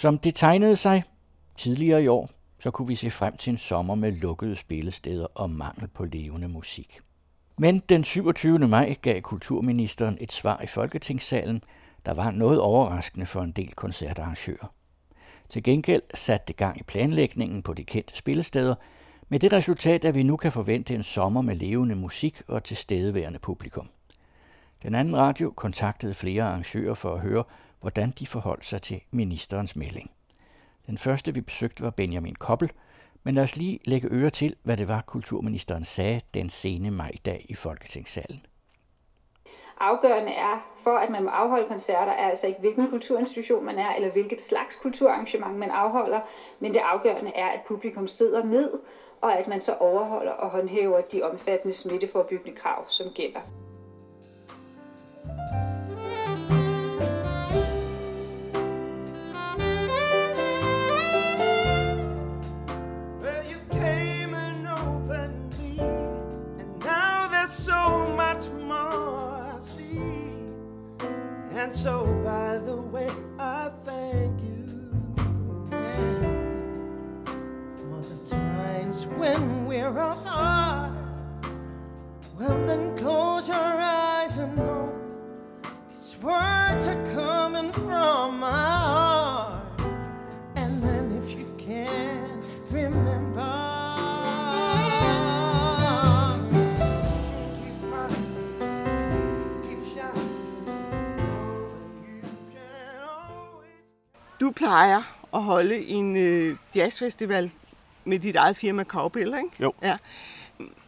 Som det tegnede sig tidligere i år, så kunne vi se frem til en sommer med lukkede spillesteder og mangel på levende musik. Men den 27. maj gav kulturministeren et svar i Folketingssalen, der var noget overraskende for en del koncertarrangører. Til gengæld satte det gang i planlægningen på de kendte spillesteder, med det resultat, at vi nu kan forvente en sommer med levende musik og tilstedeværende publikum. Den anden radio kontaktede flere arrangører for at høre, hvordan de forholdt sig til ministerens melding. Den første, vi besøgte, var Benjamin Koppel, men lad os lige lægge øre til, hvad det var, kulturministeren sagde den sene majdag i Folketingssalen. Afgørende er, for at man må afholde koncerter, er altså ikke hvilken kulturinstitution man er, eller hvilket slags kulturarrangement man afholder, men det afgørende er, at publikum sidder ned, og at man så overholder og håndhæver de omfattende smitteforebyggende krav, som gælder. So, plejer at holde en øh, jazzfestival med dit eget firma Cowbell, ikke? Jo. Ja.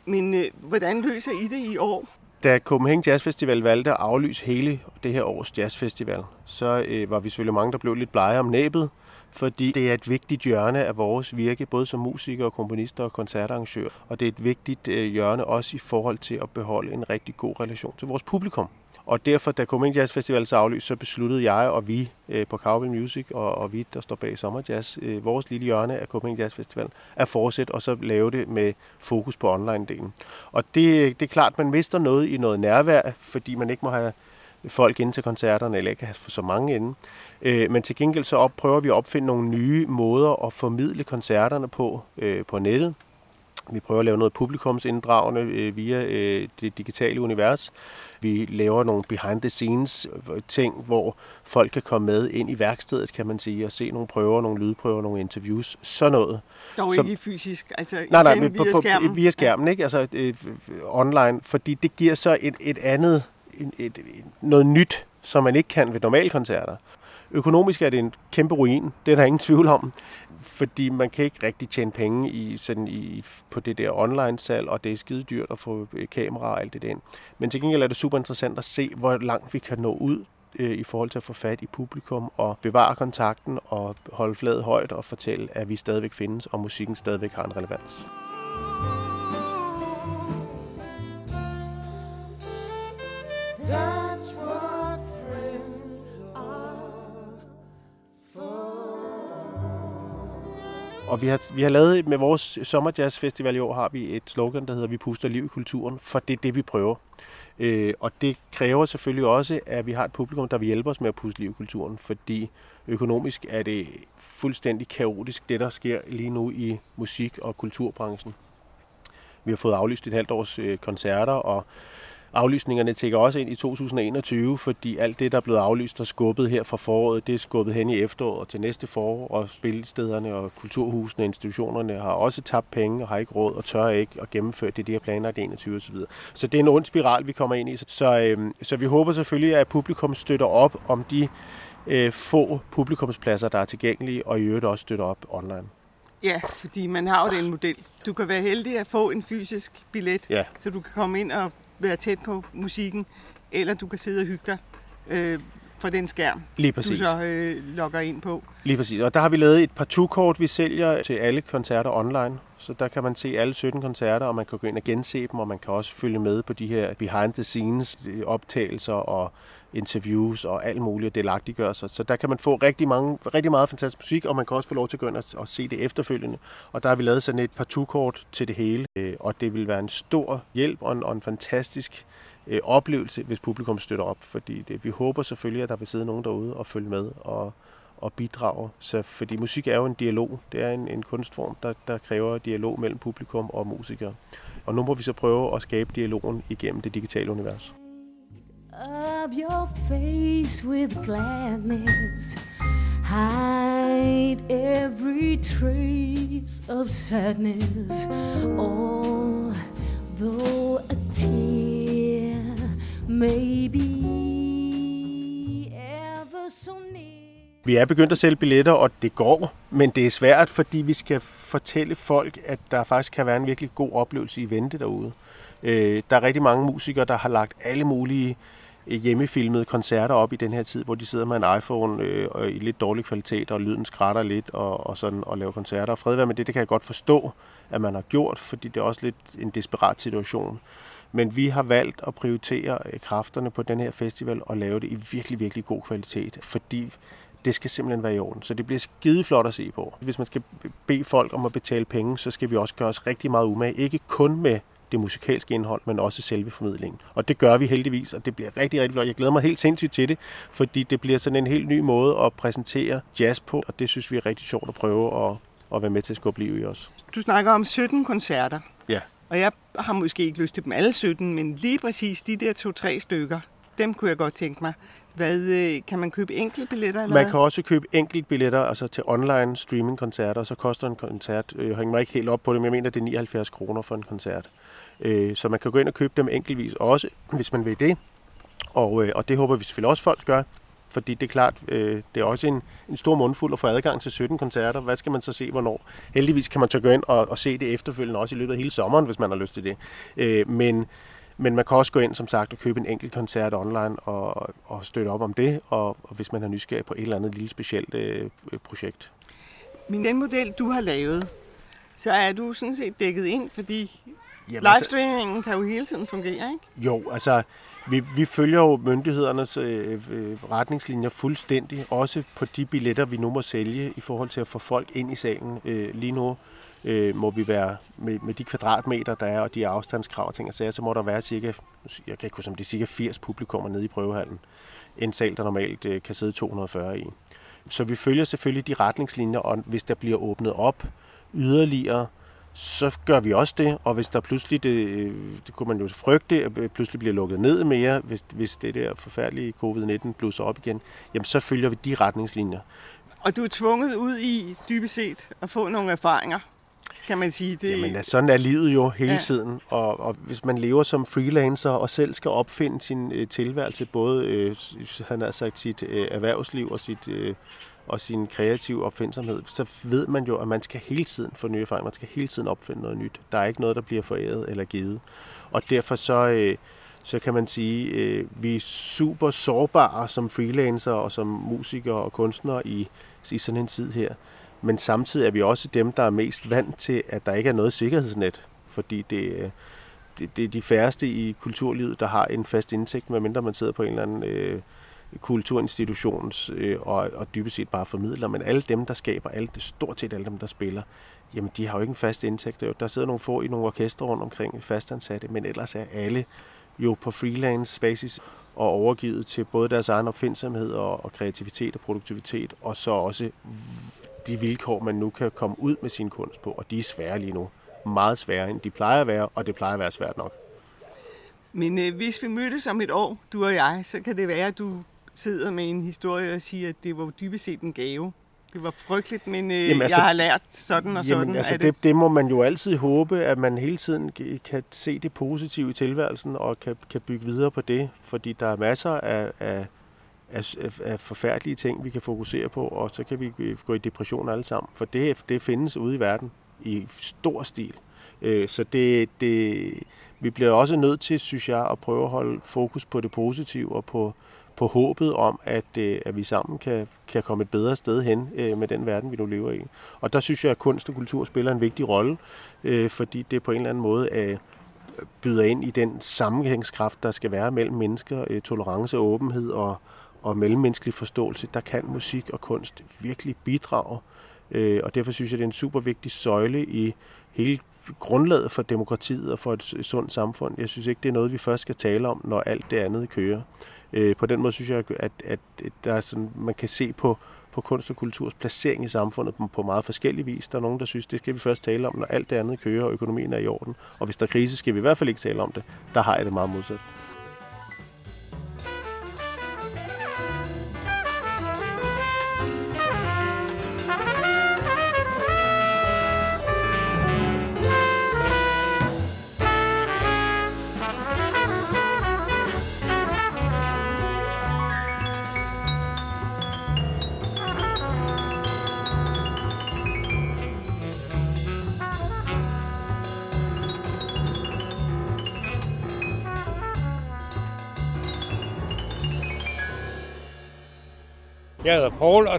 Men øh, hvordan løser I det i år? Da Copenhagen Jazz Festival valgte at aflyse hele det her års jazzfestival, så øh, var vi selvfølgelig mange, der blev lidt blege om næbet, fordi det er et vigtigt hjørne af vores virke, både som musikere, komponister og koncertarrangører. Og det er et vigtigt øh, hjørne også i forhold til at beholde en rigtig god relation til vores publikum. Og derfor, da Copenhagen Jazz Festival så aflyst, så besluttede jeg og vi øh, på Cowbell Music og, og vi, der står bag Sommerjazz, øh, vores lille hjørne af Copenhagen Jazz Festival, at fortsætte og så lave det med fokus på online-delen. Og det, det er klart, man mister noget i noget nærvær, fordi man ikke må have folk ind til koncerterne, eller ikke have så mange inde. Øh, men til gengæld så op, prøver vi at opfinde nogle nye måder at formidle koncerterne på øh, på nettet. Vi prøver at lave noget publikumsinddragende øh, via øh, det digitale univers. Vi laver nogle behind-the-scenes ting, hvor folk kan komme med ind i værkstedet, kan man sige, og se nogle prøver, nogle lydprøver, nogle interviews, sådan noget. Dog ikke fysisk, altså nej, nej, men på, via på, skærmen. via skærmen, ikke? Altså øh, online, fordi det giver så et, et andet, et, et, et, noget nyt, som man ikke kan ved normale koncerter. Økonomisk er det en kæmpe ruin, det er der ingen tvivl om, fordi man kan ikke rigtig tjene penge i, sådan i, på det der online-salg, og det er skide dyrt at få øh, kamera og alt det der ind. Men til gengæld er det super interessant at se, hvor langt vi kan nå ud øh, i forhold til at få fat i publikum og bevare kontakten og holde fladet højt og fortælle, at vi stadigvæk findes, og musikken stadigvæk har en relevans. Og vi har, vi har lavet med vores sommerjazzfestival i år, har vi et slogan, der hedder Vi puster liv i kulturen, for det er det, vi prøver. Øh, og det kræver selvfølgelig også, at vi har et publikum, der vil hjælpe os med at puste liv i kulturen, fordi økonomisk er det fuldstændig kaotisk, det der sker lige nu i musik- og kulturbranchen. Vi har fået aflyst et halvt års øh, koncerter, og aflysningerne tækker også ind i 2021, fordi alt det, der er blevet aflyst og skubbet her fra foråret, det er skubbet hen i efteråret og til næste forår, og spillestederne og kulturhusene og institutionerne har også tabt penge og har ikke råd og tør ikke at gennemføre det, de har planlagt i 21 osv. Så det er en ond spiral, vi kommer ind i. Så, øh, så vi håber selvfølgelig, at publikum støtter op om de øh, få publikumspladser, der er tilgængelige, og i øvrigt også støtter op online. Ja, fordi man har jo den model. Du kan være heldig at få en fysisk billet, Ja. så du kan komme ind og være tæt på musikken, eller du kan sidde og hygge dig. Øh, for den skærm, Lige præcis. du så øh, logger ind på. Lige præcis. Og der har vi lavet et partout-kort, vi sælger til alle koncerter online. Så der kan man se alle 17 koncerter, og man kan gå ind og gense dem, og man kan også følge med på de her behind-the-scenes optagelser og interviews og alt muligt delagtiggøre sig. Så der kan man få rigtig, mange, rigtig meget fantastisk musik, og man kan også få lov til at gå ind og, og se det efterfølgende. Og der har vi lavet sådan et partout-kort til det hele, øh, og det vil være en stor hjælp og en, og en fantastisk øh, oplevelse, hvis publikum støtter op, fordi det, vi håber selvfølgelig, at der vil sidde nogen derude og følge med og, og bidrager. Så, fordi musik er jo en dialog. Det er en, en kunstform, der, der kræver dialog mellem publikum og musikere. Og nu må vi så prøve at skabe dialogen igennem det digitale univers. of your face with gladness. Hide every trace of sadness, although a tear Maybe ever so near. Vi er begyndt at sælge billetter, og det går, men det er svært, fordi vi skal fortælle folk, at der faktisk kan være en virkelig god oplevelse i vente derude. Øh, der er rigtig mange musikere, der har lagt alle mulige øh, hjemmefilmede koncerter op i den her tid, hvor de sidder med en iPhone øh, og i lidt dårlig kvalitet, og lyden skrætter lidt og, og sådan, og laver koncerter. Og fred være med det, det kan jeg godt forstå, at man har gjort, fordi det er også lidt en desperat situation. Men vi har valgt at prioritere øh, kræfterne på den her festival og lave det i virkelig, virkelig god kvalitet, fordi det skal simpelthen være i orden. Så det bliver skide flot at se på. Hvis man skal bede folk om at betale penge, så skal vi også gøre os rigtig meget umage. Ikke kun med det musikalske indhold, men også selve formidlingen. Og det gør vi heldigvis, og det bliver rigtig, rigtig flot. Jeg glæder mig helt sindssygt til det, fordi det bliver sådan en helt ny måde at præsentere jazz på, og det synes vi er rigtig sjovt at prøve at, at være med til at skubbe liv i os. Du snakker om 17 koncerter, Ja. Og jeg har måske ikke lyst til dem alle 17, men lige præcis de der to-tre stykker, dem kunne jeg godt tænke mig. Hvad, øh, kan man købe enkelte billetter? Eller Man kan også købe enkeltbilletter altså til online streaming-koncerter, så koster en koncert, øh, jeg hænger mig ikke helt op på det, men jeg mener, det er 79 kroner for en koncert. Øh, så man kan gå ind og købe dem enkeltvis også, hvis man vil det. Og, og det håber vi selvfølgelig også, folk gør. Fordi det er klart, øh, det er også en, en stor mundfuld at få adgang til 17 koncerter. Hvad skal man så se, hvornår? Heldigvis kan man så gå ind og, og se det efterfølgende, også i løbet af hele sommeren, hvis man har lyst til det. Øh, men, men man kan også gå ind, som sagt, og købe en enkelt koncert online og, og støtte op om det, og, og hvis man er nysgerrig på et eller andet lille specielt øh, projekt. Men den model, du har lavet, så er du sådan set dækket ind, fordi Jamen, altså- livestreamingen kan jo hele tiden fungere, ikke? Jo, altså, vi, vi følger jo myndighedernes øh, øh, retningslinjer fuldstændig, også på de billetter, vi nu må sælge, i forhold til at få folk ind i salen. Øh, lige nu øh, må vi være, med, med de kvadratmeter, der er, og de afstandskrav og ting og sager, så må der være cirka, jeg kan ikke huske, om det er cirka 80 publikummer nede i prøvehallen. En sal, der normalt øh, kan sidde 240 i. Så vi følger selvfølgelig de retningslinjer, og hvis der bliver åbnet op yderligere, så gør vi også det, og hvis der pludselig, det, det kunne man jo frygte, at pludselig bliver lukket ned mere, hvis, hvis det der forfærdelige covid-19 blusser op igen, jamen så følger vi de retningslinjer. Og du er tvunget ud i, dybest set, at få nogle erfaringer, kan man sige. Det, Jamen, sådan er livet jo hele Ja. tiden, og, og hvis man lever som freelancer og selv skal opfinde sin øh, tilværelse, både øh, han har sagt sit øh, erhvervsliv og sit øh, og sin kreative opfindsomhed, så ved man jo, at man skal hele tiden få nye erfaringer, man skal hele tiden opfinde noget nyt. Der er ikke noget, der bliver foræret eller givet. Og derfor så, øh, så kan man sige, øh, vi er super sårbare som freelancer og som musikere og kunstnere i, i sådan en tid her. Men samtidig er vi også dem, der er mest vant til, at der ikke er noget sikkerhedsnet. Fordi det, øh, det, det er de færreste i kulturlivet, der har en fast indtægt, medmindre man sidder på en eller anden øh, kulturinstitutions øh, og, og dybest set bare formidler. Men alle dem, der skaber, alle, stort set alle dem, der spiller, jamen de har jo ikke en fast indtægt. Der sidder nogle få i nogle orkestre rundt omkring fastansatte, men ellers er alle jo på freelance basis og overgivet til både deres egen opfindsomhed og, og kreativitet og produktivitet, og så også de vilkår, man nu kan komme ud med sin kunst på, og de er svære lige nu. Meget sværere, end de plejer at være, og det plejer at være svært nok. Men øh, hvis vi mødtes om et år, du og jeg, så kan det være, at du sidder med en historie og siger, at det var dybest set en gave. Det var frygteligt, men øh, Jamen, altså- jeg har lært sådan og sådan. Jamen, altså af det, det må man jo altid håbe, at man hele tiden kan se det positive i tilværelsen, og kan, kan bygge videre på det, fordi der er masser af, af, af, af forfærdelige ting, vi kan fokusere på, og så kan vi gå i depression alle sammen, for det, det findes ude i verden i stor stil. Øh, Så det, det, vi bliver også nødt til, synes jeg, at prøve at holde fokus på det positive og på, på håbet om, at, øh, at vi sammen kan, kan komme et bedre sted hen øh, med den verden, vi nu lever i. Og der synes jeg, at kunst og kultur spiller en vigtig rolle, øh, fordi det på en eller anden måde øh, byder ind i den sammenhængskraft, der skal være mellem mennesker, øh, tolerance åbenhed og, og mellemmenneskelig forståelse. Der kan musik og kunst virkelig bidrage, øh, og derfor synes jeg, det er en super vigtig søjle i hele grundlaget for demokratiet og for et sundt samfund. Jeg synes ikke, det er noget, vi først skal tale om, når alt det andet kører. Øh, på den måde synes jeg, at, at, at der er sådan, man kan se på, på kunst og kulturs placering i samfundet på meget forskellige vis. Der er nogen, der synes, det skal vi først tale om, når alt det andet kører, og økonomien er i orden. Og hvis der er krise, skal vi i hvert fald ikke tale om det. Der har jeg det meget modsat.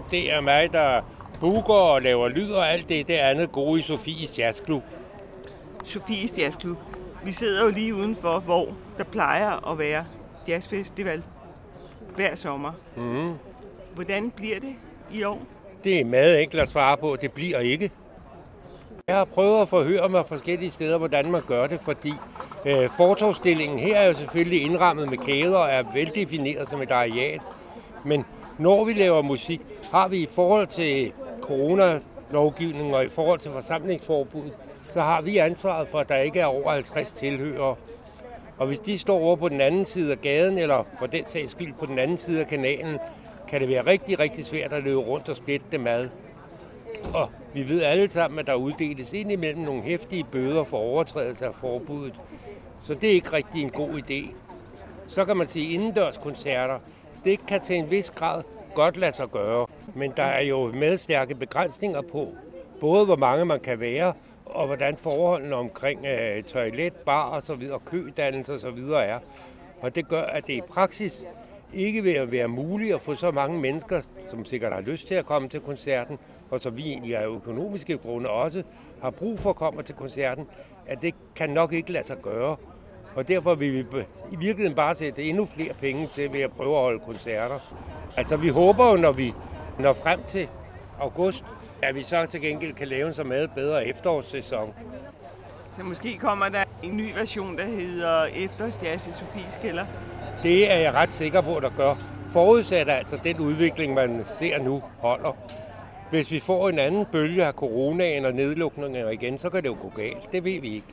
Og det er mig, der booker og laver lyd og alt det, det andet gode i Sofies Jazzklub. Sofies Jazzklub. Vi sidder jo lige udenfor, hvor der plejer at være jazzfestival hver sommer. Mm. Hvordan bliver det i år? Det er meget enkelt at svare på, det bliver ikke. Jeg har prøvet at forhøre mig forskellige steder, hvordan man gør det, fordi øh, fortorstillingen her er jo selvfølgelig indrammet med kæder og er veldefineret som et areal. Når vi laver musik, har vi i forhold til coronalovgivningen og i forhold til forsamlingsforbud, så har vi ansvaret for, at der ikke er over 50 tilhørere. Og hvis de står over på den anden side af gaden, eller for den sags skyld på den anden side af kanalen, kan det være rigtig, rigtig svært at løbe rundt og splitte dem ad. Og vi ved alle sammen, at der uddeles indimellem nogle hæftige bøder for overtrædelse af forbuddet. Så det er ikke rigtig en god idé. Så kan man sige indendørs koncerter. Det kan til en vis grad godt lade sig gøre. Men der er jo med stærke begrænsninger på, både hvor mange man kan være, og hvordan forholdene omkring øh, toilet, bar og så videre, kødannelse og så videre er. Og det gør, at det i praksis ikke vil være muligt at få så mange mennesker, som sikkert har lyst til at komme til koncerten, og så vi egentlig af økonomiske grunde også har brug for at komme til koncerten, at det kan nok ikke lade sig gøre. Og derfor vil vi i virkeligheden bare sætte endnu flere penge til ved at prøve at holde koncerter. Altså vi håber jo, når vi når frem til august, at vi så til gengæld kan lave en så meget bedre efterårssæson. Så måske kommer der en ny version, der hedder Efterårsjazz i Sofies kælder. Det er jeg ret sikker på, der gør. Forudsat altså den udvikling, man ser nu, holder. Hvis vi får en anden bølge af coronaen og nedlukninger igen, så kan det jo gå galt. Det ved vi ikke.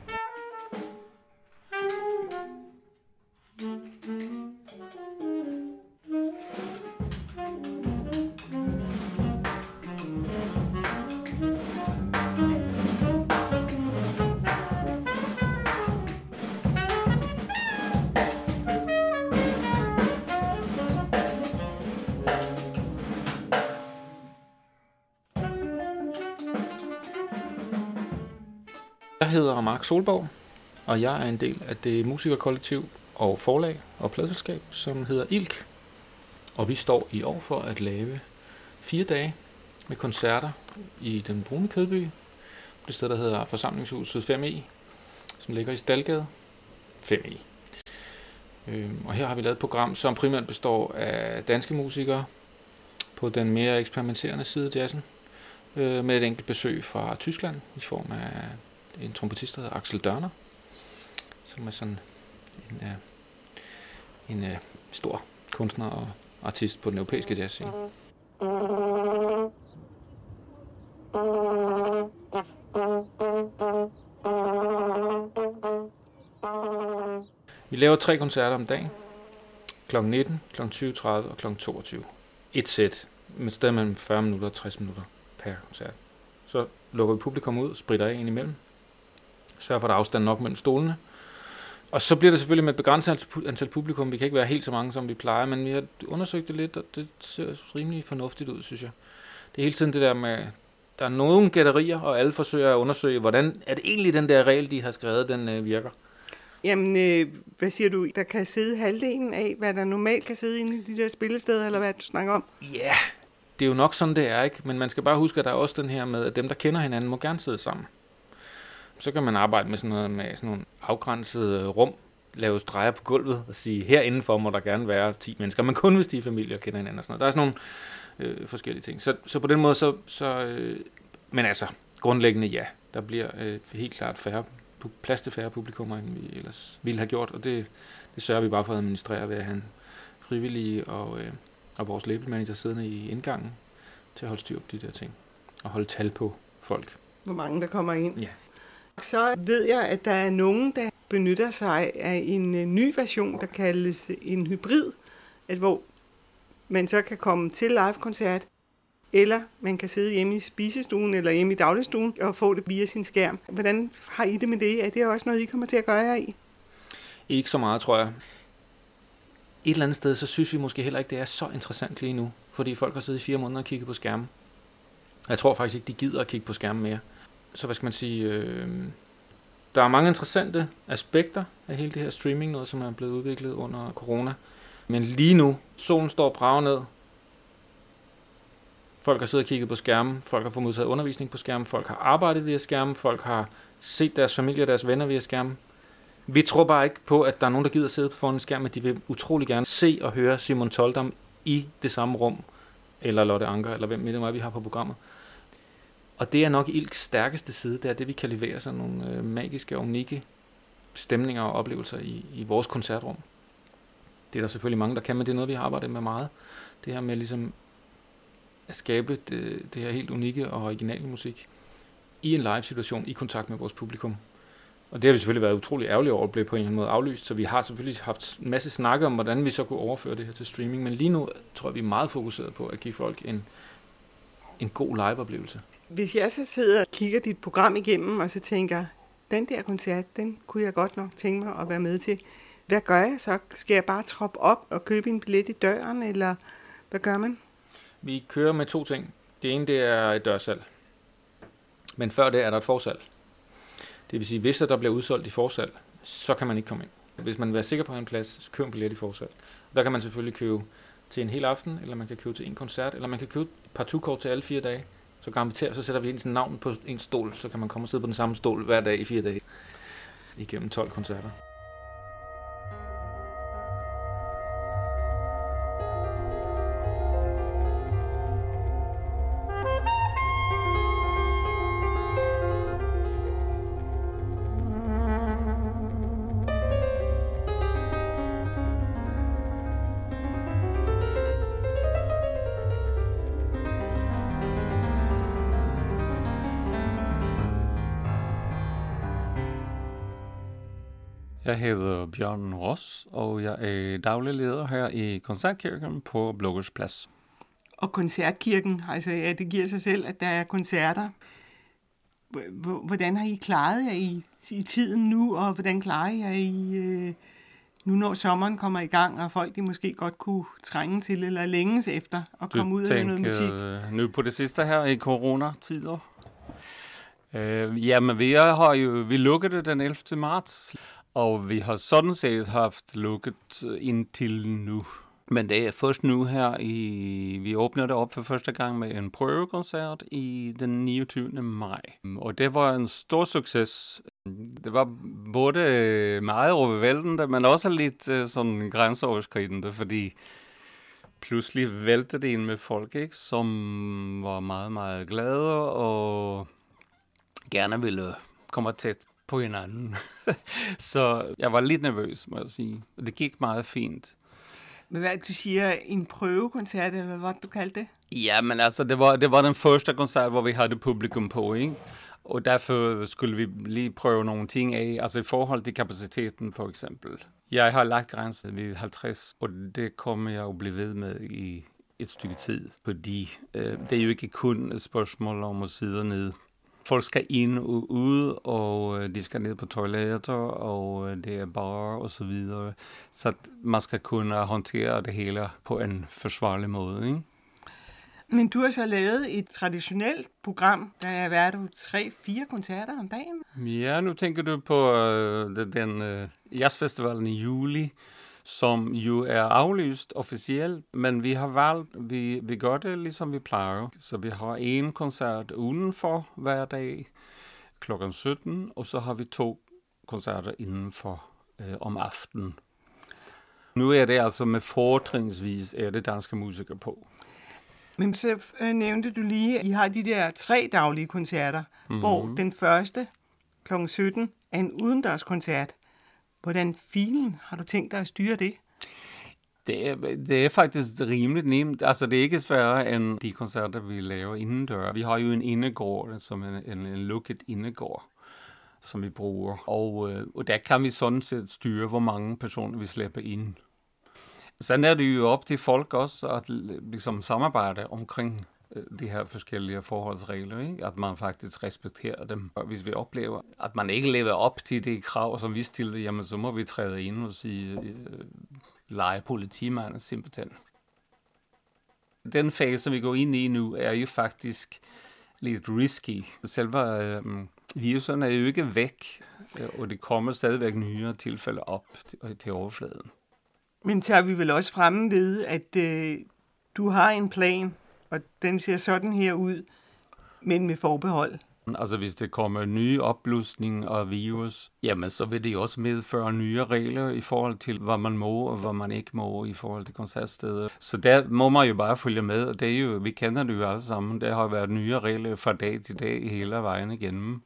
Mark Solborg, og jeg er en del af det musikerkollektiv og forlag og pladselskab, som hedder ILK. Og vi står i år for at lave fire dage med koncerter i den brune kødby, det sted, der hedder Forsamlingshuset 5E, som ligger i Stalgade 5E. Øhm, Og her har vi lavet et program, som primært består af danske musikere på den mere eksperimenterende side af jazzen, øh, med et enkelt besøg fra Tyskland i form af en trompetist, der hedder Axel Dørner, som er sådan en, øh, en øh, stor kunstner og artist på den europæiske jazzscene. Vi laver tre koncerter om dagen. Kl. 19, kl. 20.30 og kl. 22. Et sæt med sted mellem 40 minutter og 60 minutter per koncert. Så lukker vi publikum ud, spritter af ind imellem. Sørger for, at der er afstand nok mellem stolene. Og så bliver det selvfølgelig med et begrænset antal- antal publikum. Vi kan ikke være helt så mange, som vi plejer, men vi har undersøgt det lidt, og det ser rimelig fornuftigt ud, synes jeg. Det er hele tiden det der med, der er nogle gætterier, og alle forsøger at undersøge, hvordan er det egentlig den der regel, de har skrevet, den øh, virker. Jamen, øh, hvad siger du? Der kan sidde halvdelen af, hvad der normalt kan sidde inde i de der spillesteder, eller hvad du snakker om? Ja, yeah, det er jo nok sådan, det er, ikke? Men man skal bare huske, at der er også den her med, at dem, der kender hinanden, må gerne sidde sammen. Så kan man arbejde med sådan noget med sådan nogle afgrænsede rum, lave streger på gulvet og sige, her indenfor må der gerne være 10 mennesker, men kun hvis de er familie og kender hinanden og sådan noget. Der er sådan nogle øh, forskellige ting. Så, så på den måde, så, så øh, men altså, grundlæggende ja, der bliver øh, helt klart færre, plads til færre publikummer, end vi ellers ville have gjort, og det, det sørger vi bare for at administrere ved at have frivillige og, øh, og vores labelmanager siddende i indgangen, til at holde styr på de der ting. Og holde tal på folk. Hvor mange der kommer ind. Ja. Så ved jeg, at der er nogen, der benytter sig af en øh, ny version, der kaldes øh, en hybrid, at hvor man så kan komme til live-koncert, eller man kan sidde hjemme i spisestuen eller hjemme i dagligstuen og få det via sin skærm. Hvordan har I det med det? Er det også noget, I kommer til at gøre jer i? Ikke så meget, tror jeg. Et eller andet sted, så synes vi måske heller ikke, det er så interessant lige nu. Fordi folk har siddet i fire måneder og kigget på skærmen. Jeg tror faktisk ikke, de gider at kigge på skærmen mere. Så hvad skal man sige... Øh, der er mange interessante aspekter af hele det her streaming, noget som er blevet udviklet under corona. Men lige nu, solen står og ned. Folk har siddet og kigget på skærmen. Folk har fået modtaget undervisning på skærmen. Folk har arbejdet via skærmen. Folk har set deres familie og deres venner via skærmen. Vi tror bare ikke på, at der er nogen, der gider sidde foran en skærm, men de vil utrolig gerne se og høre Simon Toldam i det samme rum, eller Lotte Anker, eller hvem med det er, vi har på programmet. Og det er nok Ilks stærkeste side, det er det, vi kan levere sådan nogle øh, magiske og unikke stemninger og oplevelser i, i vores koncertrum. Det er der selvfølgelig mange, der kan, men det er noget, vi har arbejdet med meget. Det her med ligesom at skabe det, det her helt unikke og originale musik i en live situation, i kontakt med vores publikum. Og det har vi selvfølgelig været utrolig ærgerlige over at blive på en eller anden måde aflyst, så vi har selvfølgelig haft en masse snakke om, hvordan vi så kunne overføre det her til streaming, men lige nu tror jeg, vi er meget fokuseret på at give folk en, en god live-oplevelse. Hvis jeg så sidder og kigger dit program igennem, og så tænker, den der koncert, den kunne jeg godt nok tænke mig at være med til. Hvad gør jeg så? Skal jeg bare troppe op og købe en billet i døren, eller hvad gør man? Vi kører med to ting. Det ene, det er et dørsalg. Men før det er der et forsalg. Det vil sige, hvis der bliver udsolgt i forsalg, så kan man ikke komme ind. Hvis man vil være sikker på en plads, så køb en billet i forsalg. Der kan man selvfølgelig købe til en hel aften, eller man kan købe til en koncert, eller man kan købe et par kort til alle fire dage. Så garanterer, så sætter vi ens navn på en stol, så kan man komme og sidde på den samme stol hver dag i fire dage. Igennem 12 koncerter. Bjørn Ross, og jeg er daglig leder her i Koncertkirken på Blokkers Plads. Og koncertkirken, altså ja, det giver sig selv, at der er koncerter. Hvordan har I klaret jer i, i tiden nu, og hvordan klarer I jer i, øh, nu når sommeren kommer i gang, og folk de måske godt kunne trænge til, eller længes efter at komme du ud af noget musik? øh, nu på det sidste her i coronatider? Øh, jamen, vi har jo, vi lukkede den 11. marts, og vi har sådan set haft lukket øh, indtil nu. Men det er først nu her, i, vi åbner det op for første gang med en prøvekoncert i den 29. maj. Og det var en stor succes. Det var både meget overvældende, men også lidt øh, sådan grænseoverskridende, fordi pludselig væltede det ind med folk, ikke, som var meget, meget glade og gerne ville komme tæt på hinanden. så jeg var lidt nervøs, må jeg sige. Det gik meget fint. Men hvad, du siger en prøvekoncert, eller hvad du kaldte det? Ja, men altså, det var, det var den første koncert, hvor vi havde publikum på, ikke? Og derfor skulle vi lige prøve nogle ting af, altså i forhold til kapaciteten for eksempel. Jeg har lagt grænsen ved 50, og det kommer jeg at blive ved med i et stykke tid, fordi øh, det er jo ikke kun et spørgsmål om at sidde ned folk skal ind og ud, og øh, de skal ned på toiletter, og øh, det er bar og så videre. Så man skal kunne håndtere det hele på en forsvarlig måde, ikke? Men du har så lavet et traditionelt program, der er været tre-fire koncerter om dagen. Ja, nu tænker du på øh, den, den øh, jazzfestivalen i juli, som jo er aflyst officielt, men vi har valgt, vi, vi gør det ligesom vi plejer. Så vi har en koncert udenfor hver dag klokken 17, og så har vi to koncerter indenfor øh, om aftenen. Nu er det altså med fortrinsvis er det danske musikere på. Men så øh, nævnte du lige, at I har de der tre daglige koncerter, mm-hmm. hvor den første kl. 17 er en udendørskoncert. Hvordan filen har du tænkt dig at styre det? Det er, det er faktisk rimeligt nemt. Altså, det er ikke sværere end de koncerter, vi laver indendør. Vi har jo en indegård, som en, en, en lukket indegård, som vi bruger. Og, øh, og der kan vi sådan set styre, hvor mange personer vi slipper ind. Sådan er det jo op til folk også at ligesom samarbejde omkring Øh, de her forskellige forholdsregler, ikke? at man faktisk respekterer dem. Og hvis vi oplever, at man ikke lever op til de krav, som vi stiller, jamen så må vi træde ind og sige, øh, lege politimanden simpelthen. Den fase, vi går ind i nu, er jo faktisk lidt risky. Selve øh, virusen er jo ikke væk, øh, og det kommer stadigvæk nye tilfælde op til, øh, til overfladen. Men tager vi vel også fremme ved, at øh, du har en plan, og den ser sådan her ud, men med forbehold. Altså hvis det kommer nye opblusning af virus, jamen så vil det også medføre nye regler i forhold til, hvad man må og hvad man ikke må i forhold til koncertsteder. Så der må man jo bare følge med, og det er jo, vi kender det jo alle sammen, der har været nye regler fra dag til dag hele vejen igennem.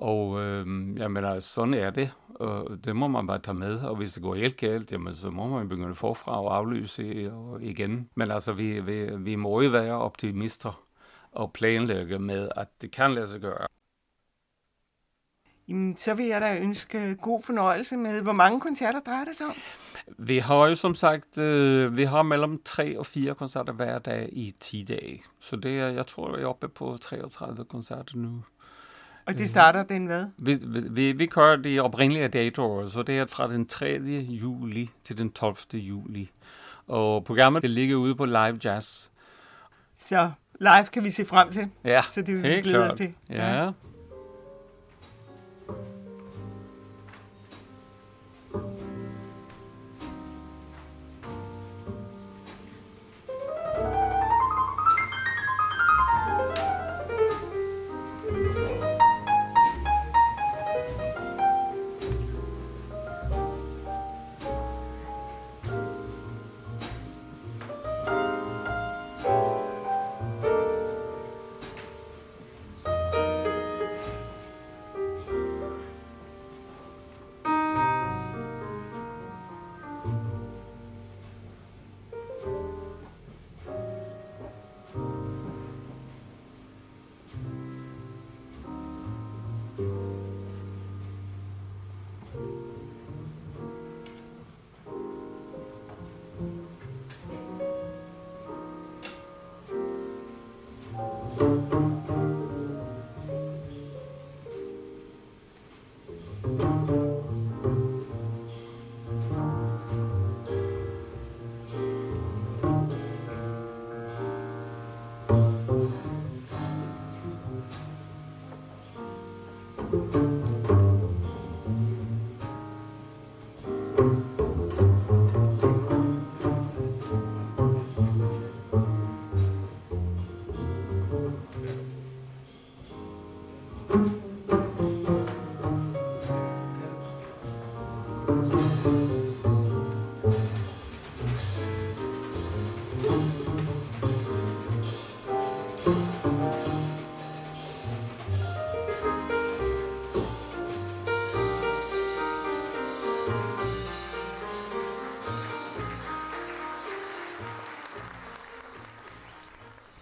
Og øh, jamen, altså, sådan er det, og det må man bare tage med, og hvis det går helt galt, jamen, så må man begynde forfra og aflyse og igen. Men altså, vi, vi, vi må jo være optimister og planlægge med, at det kan lade sig gøre. Jamen, så vil jeg da ønske god fornøjelse med, hvor mange koncerter drejer det sig om? Vi har jo som sagt, øh, vi har mellem tre og fire koncerter hver dag i 10 dage. Så det er, jeg tror, vi er oppe på 33 koncerter nu. Og det starter den hvad? Vi, vi, vi kører de oprindelige datoer, så det er fra den 3. juli til den 12. juli. Og programmet det ligger ude på Live Jazz. Så live kan vi se frem til. Ja, så det vil vi glæde os til. Ja. ja.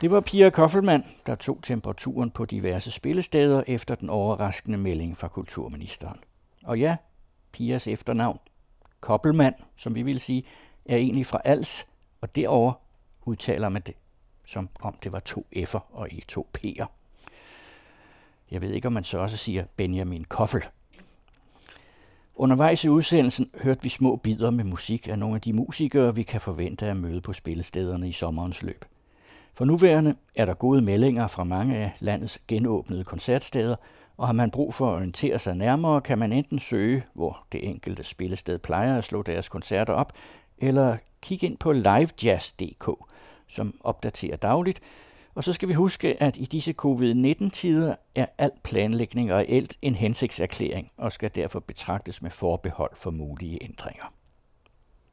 Det var Pia Koffelmann, der tog temperaturen på diverse spillesteder efter den overraskende melding fra kulturministeren. Og ja, Pias efternavn, Koppelmann, som vi vil sige, er egentlig fra Als, og derover udtaler man det, som om det var to F'er og ikke to P'er. Jeg ved ikke, om man så også siger Benjamin Koffel. Undervejs i udsendelsen hørte vi små bidder med musik af nogle af de musikere, vi kan forvente at møde på spillestederne i sommerens løb. For nuværende er der gode meldinger fra mange af landets genåbnede koncertsteder, og har man brug for at orientere sig nærmere, kan man enten søge, hvor det enkelte spillested plejer at slå deres koncerter op, eller kigge ind på livejazz.dk, som opdaterer dagligt. Og så skal vi huske, at i disse covid-19-tider er al planlægning reelt en hensigtserklæring og skal derfor betragtes med forbehold for mulige ændringer.